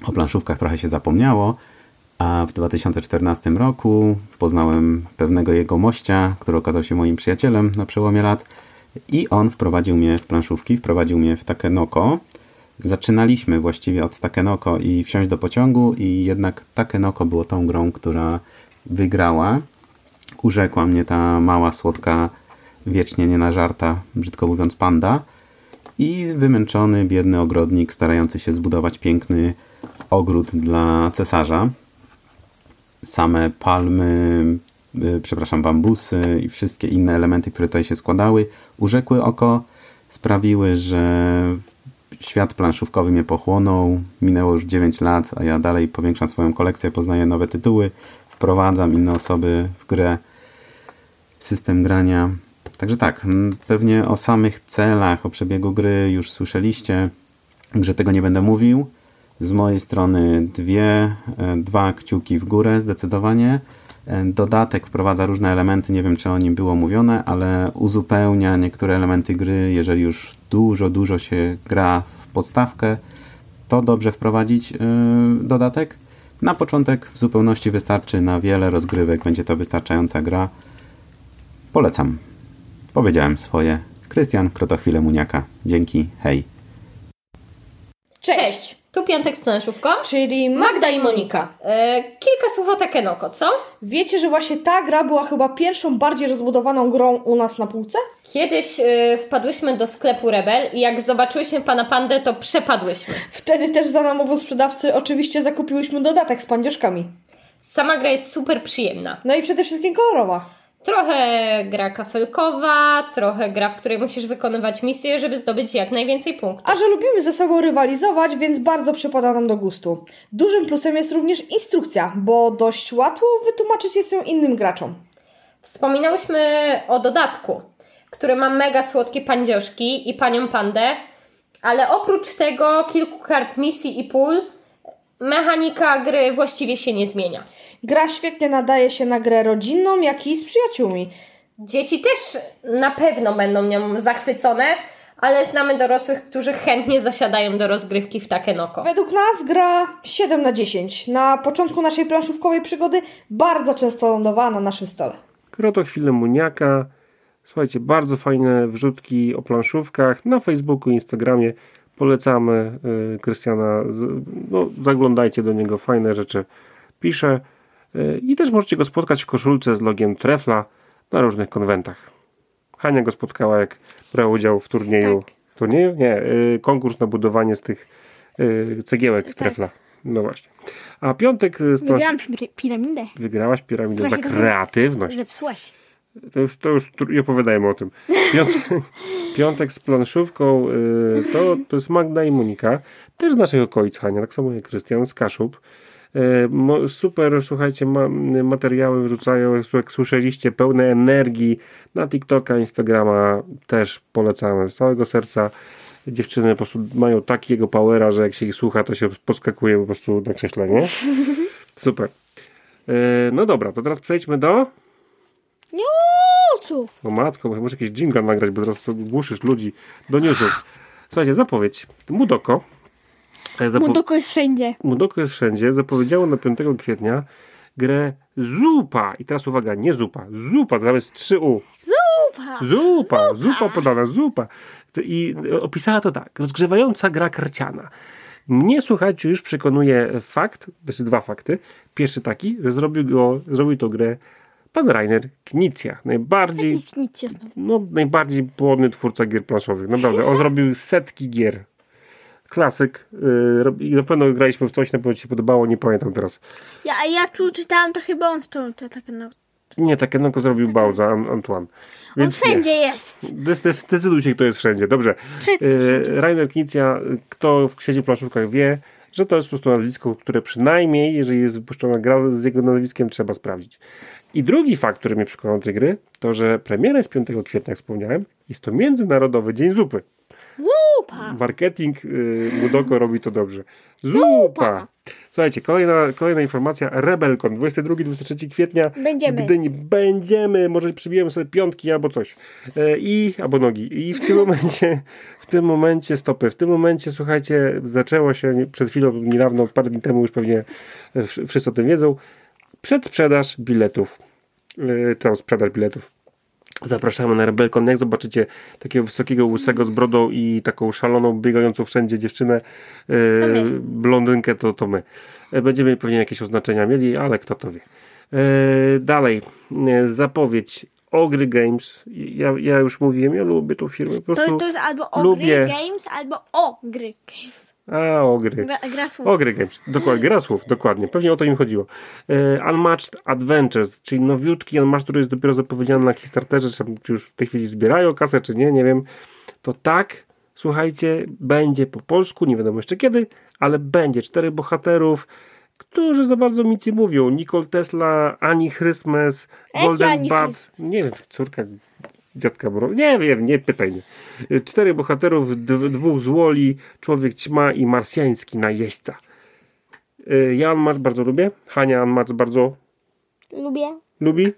O planszówkach trochę się zapomniało, a w 2014 roku poznałem pewnego jego mościa, który okazał się moim przyjacielem na przełomie lat i on wprowadził mnie w planszówki, wprowadził mnie w Takenoko. Zaczynaliśmy właściwie od Takenoko i wsiąść do pociągu i jednak Takenoko było tą grą, która wygrała. Urzekła mnie ta mała, słodka, wiecznie nienażarta, brzydko mówiąc, panda i wymęczony, biedny ogrodnik starający się zbudować piękny ogród dla cesarza. Same palmy, y, przepraszam, bambusy i wszystkie inne elementy, które tutaj się składały, urzekły oko, sprawiły, że świat planszówkowy mnie pochłonął. Minęło już 9 lat, a ja dalej powiększam swoją kolekcję, poznaję nowe tytuły, wprowadzam inne osoby w grę, system grania. Także tak, pewnie o samych celach, o przebiegu gry już słyszeliście, że tego nie będę mówił. Z mojej strony dwie, e, dwa kciuki w górę zdecydowanie. E, Dodatek wprowadza różne elementy, nie wiem czy o nim było mówione, ale uzupełnia niektóre elementy gry, jeżeli już dużo, dużo się gra w podstawkę, to dobrze wprowadzić yy, dodatek. Na początek w zupełności wystarczy, na wiele rozgrywek będzie to wystarczająca gra. Polecam. Powiedziałem swoje. Krystian Krotochwile Muniaka. Dzięki, hej. Cześć. Cześć, tu Piątek z planszówką. Czyli Magda i Monika. E, kilka słów o Takenoko, co? Wiecie, że właśnie ta gra była chyba pierwszą bardziej rozbudowaną grą u nas na półce? Kiedyś e, wpadłyśmy do sklepu Rebel i jak zobaczyłyśmy pana pandę, to przepadłyśmy. Wtedy też za namową sprzedawcy oczywiście zakupiłyśmy dodatek z pandzieszkami. Sama gra jest super przyjemna. No i przede wszystkim kolorowa. Trochę gra kafelkowa, trochę gra, w której musisz wykonywać misje, żeby zdobyć jak najwięcej punktów. A że lubimy ze sobą rywalizować, więc bardzo przypada nam do gustu. Dużym plusem jest również instrukcja, bo dość łatwo wytłumaczyć jest ją innym graczom. Wspominałyśmy o dodatku, który ma mega słodkie pandzioszki i panią pandę, ale oprócz tego kilku kart misji i pól, mechanika gry właściwie się nie zmienia. Gra świetnie nadaje się na grę rodzinną, jak i z przyjaciółmi. Dzieci też na pewno będą nią zachwycone, ale znamy dorosłych, którzy chętnie zasiadają do rozgrywki w Takenoko. Według nas gra 7 na 10. Na początku naszej planszówkowej przygody bardzo często lądowała na naszym stole. Krotochwile Muniaka. Słuchajcie, bardzo fajne wrzutki o planszówkach na Facebooku i Instagramie. Polecamy y, Krystiana. No, zaglądajcie do niego, fajne rzeczy pisze. Y, I też możecie go spotkać w koszulce z logiem Trefla na różnych konwentach. Hania go spotkała, jak brał udział w turnieju. Tak. Turnieju? Nie, y, konkurs na budowanie z tych y, cegiełek Trefla. No właśnie. A piątek Wygrałam pir- piramidę. Wygrałaś piramidę za Trochę to- kreatywność. Zepsuła się. To już, to już nie opowiadajmy o tym. Piątek, piątek z planszówką to, to jest Magda i Monika. Też z naszych okolic, Hania, tak samo jak Krystian z Kaszub. E, super, słuchajcie, ma, materiały wrzucają, jak słyszeliście, pełne energii na TikToka, Instagrama też polecamy z całego serca. Dziewczyny po prostu mają takiego powera, że jak się ich słucha, to się poskakuje po prostu na krześle, nie? Super. E, no dobra, to teraz przejdźmy do... Newsów. O matko, muszę jakiś jingle nagrać, bo teraz głuszysz ludzi do newsów. Słuchajcie, zapowiedź. Mudoko. E, zapo- Mudoko jest wszędzie. Mudoko jest wszędzie. Zapowiedziało na 5 kwietnia grę Zupa. I teraz uwaga, nie zupa. Zupa, to jest 3U. Zupa. Zupa, zupa podana, zupa. I opisała to tak. Rozgrzewająca gra karciana. Mnie, słuchajcie, już przekonuje fakt, znaczy dwa fakty. Pierwszy taki, że zrobił, go, zrobił tą grę pan Rainer Knizia. Najbardziej jest. no, najbardziej płodny twórca gier planszowych. Naprawdę, on zrobił setki gier. Klasyk. Rob- I na pewno graliśmy w coś, na pewno ci się podobało, nie pamiętam teraz. Ja, a ja tu czytałam, to chyba on to, to takie no. Nie, takie no zrobił Bauza, An- Antoine. On Więc nie. wszędzie jest. Zde- Zdecyduj się, kto jest wszędzie. Dobrze. Yy, Rainer Knizia, kto w sieci planszówkach wie, że to jest po prostu nazwisko, które przynajmniej, jeżeli jest wypuszczona gra z jego nazwiskiem, trzeba sprawdzić. I drugi fakt, który mnie przekonał do tej gry, to że premiera jest 5 kwietnia, jak wspomniałem, jest to Międzynarodowy Dzień Zupy. Zupa. Marketing y, Mudoko robi to dobrze. Zupa! Słuchajcie, kolejna, kolejna informacja. Rebelkon, 22-23 kwietnia. Będziemy. W Gdyni będziemy, może przybijemy sobie piątki albo coś. E, I, albo nogi. I w tym momencie, w tym momencie, stopy, w tym momencie, słuchajcie, zaczęło się przed chwilą, niedawno, parę dni temu już pewnie wsz- wszyscy o tym wiedzą, przedsprzedaż biletów. E, Całą sprzedaż biletów. Zapraszamy na Rebelkon. Jak zobaczycie takiego wysokiego, łysego z brodą i taką szaloną, biegającą wszędzie dziewczynę, e, blondynkę, to, to my. E, Będziemy pewnie jakieś oznaczenia mieli, ale kto to wie. E, dalej, zapowiedź Ogry Games. Ja, ja już mówiłem, ja lubię tą firmę. Po To, prostu to jest albo o lubię. games, albo o gry games. A, Ogry. Gra, gra słów. Ogry Games, dokładnie, gra słów, dokładnie. Pewnie o to im chodziło. E, Unmatched Adventures, czyli nowiutki Unmatched, który jest dopiero zapowiedziany na Kickstarterze, czy, już w tej chwili zbierają kasę, czy nie, nie wiem. To tak, słuchajcie, będzie po polsku, nie wiadomo jeszcze kiedy, ale będzie. Cztery bohaterów, którzy za bardzo nic nie mówią. Nicole Tesla, Ani Christmas, Golden Bud, nie wiem, córka dziadka Bro. Nie wiem, nie pytaj mnie. Cztery bohaterów, dw- dwóch złoli, człowiek ćma i marsjański najeźdźca. Y, Ja Unmatched bardzo lubię. Hania Unmatched bardzo Lubię. lubi. Y,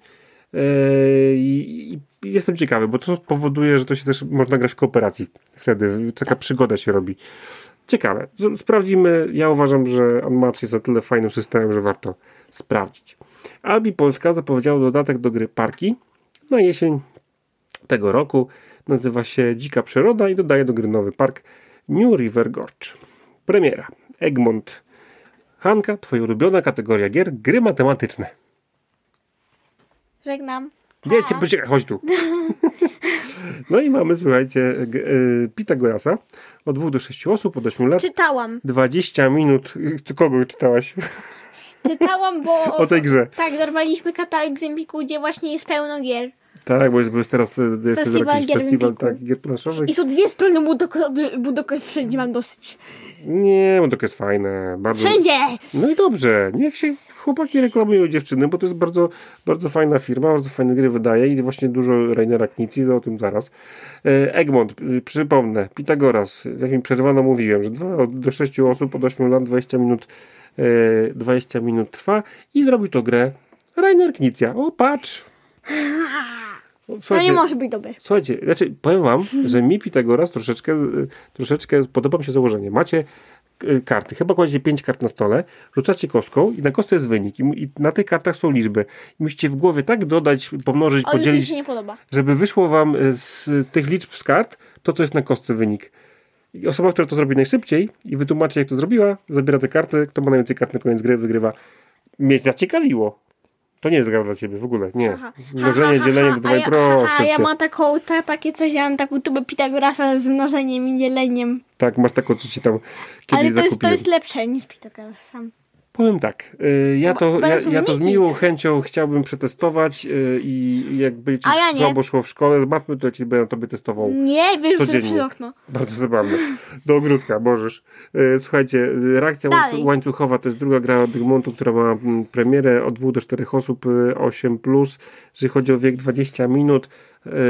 I jestem ciekawy, bo to powoduje, że to się też można grać w kooperacji. Wtedy taka przygoda się robi. Ciekawe. Sprawdzimy. Ja uważam, że Unmatched jest na tyle fajnym systemem, że warto sprawdzić. Albi Polska zapowiedziała dodatek do gry Parki na jesień tego roku. Nazywa się Dzika Przyroda i dodaje do gry nowy park New River Gorge. Premiera. Egmont. Hanka, twoja ulubiona kategoria gier, gry matematyczne. Żegnam. Wiecie, poczekaj, chodź tu. No i mamy, słuchajcie, y, Pitagorasa od 2 do 6 osób, od 8 lat. Czytałam. 20 minut. Kogo czytałaś Czytałam, bo... o tej grze? Tak, dorwaliśmy katalog z Empiku, gdzie właśnie jest pełno gier. Tak, bo jest, bo jest teraz y, jest Festiwal jakiś festiwal tak, gier planszowych. I są dwie strony Budoko, Budoko jest wszędzie, mam dosyć. Nie, bo to jest fajne. Bardzo... Wszędzie! No i dobrze, niech się chłopaki reklamują dziewczyny, bo to jest bardzo, bardzo fajna firma, bardzo fajne gry wydaje i właśnie dużo Rainera Knici, o tym zaraz. E, Egmont, y, przypomnę, Pitagoras, jak mi przerwano mówiłem, że 2 do 6 osób od 8 lat 20 minut, e, 20 minut trwa i zrobił to grę Rainer Knicja. O, patrz! To nie Słuchajcie, może być dobre. Słuchajcie, znaczy powiem wam, że mi Pitagoras troszeczkę, y, troszeczkę podoba mi się założenie. Macie y, karty, chyba kładziecie pięć kart na stole, rzucacie kostką i na kostce jest wynik i, na tych kartach są liczby. I musicie w głowie tak dodać, pomnożyć, Ale podzielić, się nie podoba. żeby wyszło wam y, z tych liczb z kart to, co jest na kostce wynik. I osoba, która to zrobi najszybciej i wytłumaczy, jak to zrobiła, zabiera te karty, kto ma najwięcej kart na koniec gry, wygrywa. Mnie zaciekawiło. To nie jest gra dla ciebie w ogóle, nie. Aha. Mnożenie, dzielenie, dodawaj, a ja, proszę A ja mam taką, ta, takie coś, ja mam taką tubę Pitagorasa z mnożeniem i dzieleniem. Tak, masz taką, co ci tam kiedyś Ale to jest, to jest lepsze niż Pitagoras sam. Powiem tak, y, ja to, Bo- ja, ja to z miłą chęcią chciałbym przetestować y, i jakby ci A ja słabo szło w szkole z matmy, to ci będę tobie testował. Nie, wyrzucę przez okno. Bardzo zabawne. Do ogródka możesz. E, Słuchajcie, reakcja Dalej. łańcu- łańcuchowa to jest druga gra od Egmontu, która ma mm, premierę od 2 do 4 osób, e, 8 plus. Jeżeli chodzi o wiek 20 minut.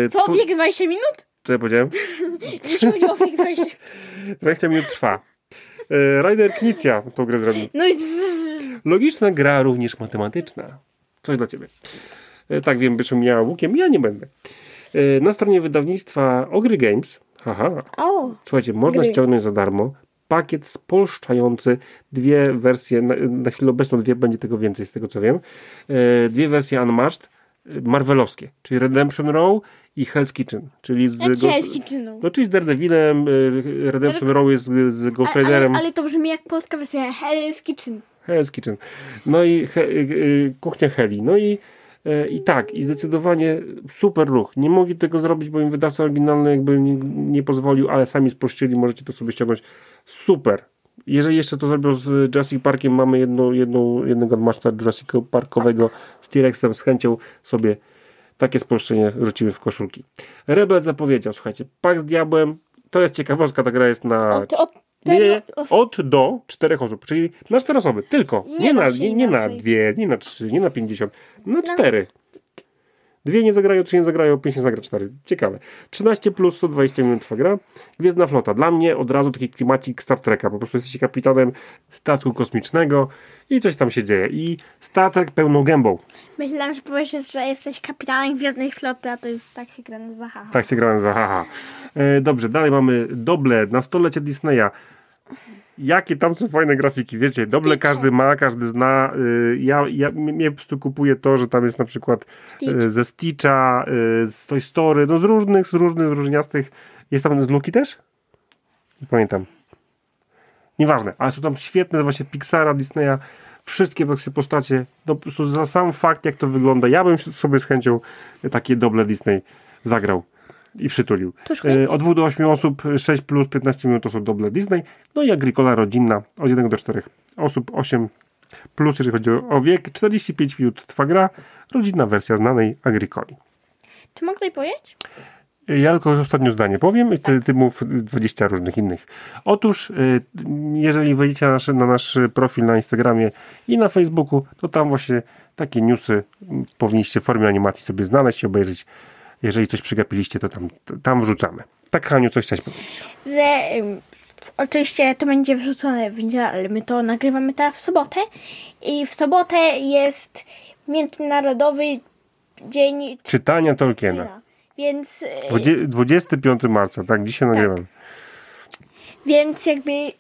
Co, bieg 20 minut? Co ja powiedziałem? Jeśli chodzi o bieg 20 20 minut trwa. E, Ryder Knicja tą grę zrobił. No i... Logiczna gra, również matematyczna. Coś dla ciebie. E, Tak wiem, byś miała łukiem, ja nie będę. E, Na stronie wydawnictwa Ogry Games, haha, Słuchajcie, można Gry. ściągnąć za darmo pakiet spolszczający dwie wersje, na, na chwilę obecną dwie, będzie tego więcej z tego co wiem, dwie wersje Unmatched, marvelowskie, czyli Redemption Row i Hell's Kitchen, czyli z, Ghost- jest kitcheną. no, czyli z Daredevilem, e, Redemption Row jest z, z Ghost Ale, Riderem, ale to brzmi jak polska wersja Hell's Kitchen. Hell's Kitchen, no i he, e, e, kuchnia Heli, no i e, i tak, i zdecydowanie super ruch. Nie mogli tego zrobić, bo im wydawca oryginalny jakby nie, nie pozwolił, ale sami spuścili, możecie to sobie ściągnąć. Super. Jeżeli jeszcze to zrobią z Jurassic Parkiem, mamy jedną, jedną, jednego odmaszcza Jurassic Parkowego z T-Rexem, z chęcią sobie takie spolszczenie rzucimy w koszulki. Rebel zapowiedział, słuchajcie, Pak z Diabłem, to jest ciekawostka, ta gra jest na... Od, od Nie, Od do czterech osób, czyli na cztery osoby, tylko. Nie, Nie na, nie, nie na dwie, nie na trzy, nie na pięćdziesiąt, na cztery. Dwie nie zagrają, trzy nie zagrają, pięć nie zagra, cztery. Ciekawe. 13 plus 120 minut trwa gra. Gwiezdna flota. Dla mnie od razu taki klimacik Star Treka. Po prostu jesteście kapitanem statku kosmicznego i coś tam się dzieje. I Star Trek pełną gębą. Myślałam, że powiesz, że jesteś kapitanem Gwiezdnej Floty, a to jest tak się gra nazywa. haha. Tak się gra nazywa, haha. E, dobrze, dalej mamy Doble na stolecie Disneya. Jakie tam są fajne grafiki, wiecie, Doble każdy ma, każdy zna. Y, ja, ja mnie po prostu kupuję to, że tam jest na przykład Stitch. y, ze Stitcha, y, z Toy Story, no z różnych, z różnych, z różniastych. Jest tam z Luki też? Nie pamiętam. Nieważne, ale są tam świetne właśnie Pixara, Disneya, wszystkie postacie, no po prostu za sam fakt jak to wygląda, ja bym sobie z chęcią takie doble Disney zagrał i przytulił. E, Od 2 do 8 osób, 6 plus 15 minut to są doble Disney, no i Agricola rodzinna od 1 do 4 osób, 8 plus jeżeli chodzi o wiek, 45 minut trwa gra, rodzinna wersja znanej Agricoli. Czy mogę tutaj powiedzieć? Ja tylko ostatnie zdanie powiem i ty, ty mów 20 różnych innych. Otóż, y, jeżeli wejdziecie na nasz, na nasz profil na Instagramie i na Facebooku, to tam właśnie takie newsy powinniście w formie animacji sobie znaleźć i obejrzeć. Jeżeli coś przegapiliście, to tam, tam wrzucamy. Tak, Haniu, coś chciałeś powiedzieć. Że ym, oczywiście to będzie wrzucone w niedzielę, ale my to nagrywamy teraz w sobotę. I w sobotę jest Międzynarodowy Dzień Czytania Tolkiena. Więc, y, Dwadzie- 25 marca, tak, dzisiaj nagrywam. więc jakby y,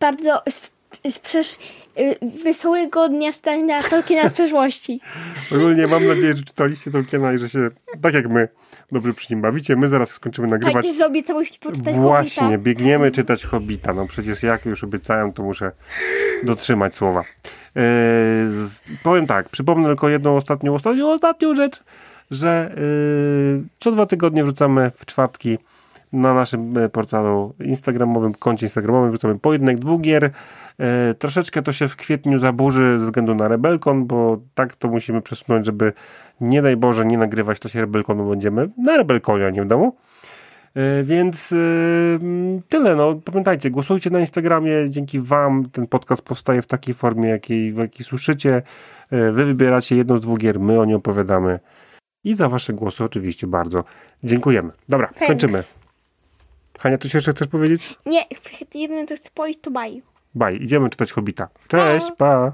bardzo y, wesołego dnia czytania Tolkiena z przeszłości. Ogólnie mam nadzieję, że czytaliście Tolkiena i że się, tak jak my, dobrze przy nim bawicie. My zaraz skończymy Tak, nagrywać. też że obiecałość poczytać Właśnie, Hobbita. biegniemy czytać Hobbita. No przecież jak już obiecałem, to muszę dotrzymać słowa. Eee, z, powiem tak, przypomnę tylko jedną ostatnią, ostatnią, ostatnią rzecz, że eee, co dwa tygodnie wrzucamy w czwartki na naszym e, portalu instagramowym, koncie instagramowym wrzucamy pojedynek dwóch gier. E, troszeczkę to się w kwietniu zaburzy ze względu na Rebelkon, bo tak to musimy przesunąć, żeby nie daj Boże nie nagrywać w czasie Rebelkonu będziemy na Rebelkonie, a nie w domu. E, Więc e, mm, tyle. No, pamiętajcie, głosujcie na Instagramie. Dzięki Wam ten podcast powstaje w takiej formie, jakiej, w jakiej słyszycie. Wy wybieracie jedną z dwóch gier, my o niej opowiadamy. I za Wasze głosy oczywiście bardzo dziękujemy. Dobra, Thanks. kończymy. Hania, coś jeszcze chcesz powiedzieć? Nie, jedyne co chcę powiedzieć to bye. Bye, idziemy czytać Hobita. Cześć, pa!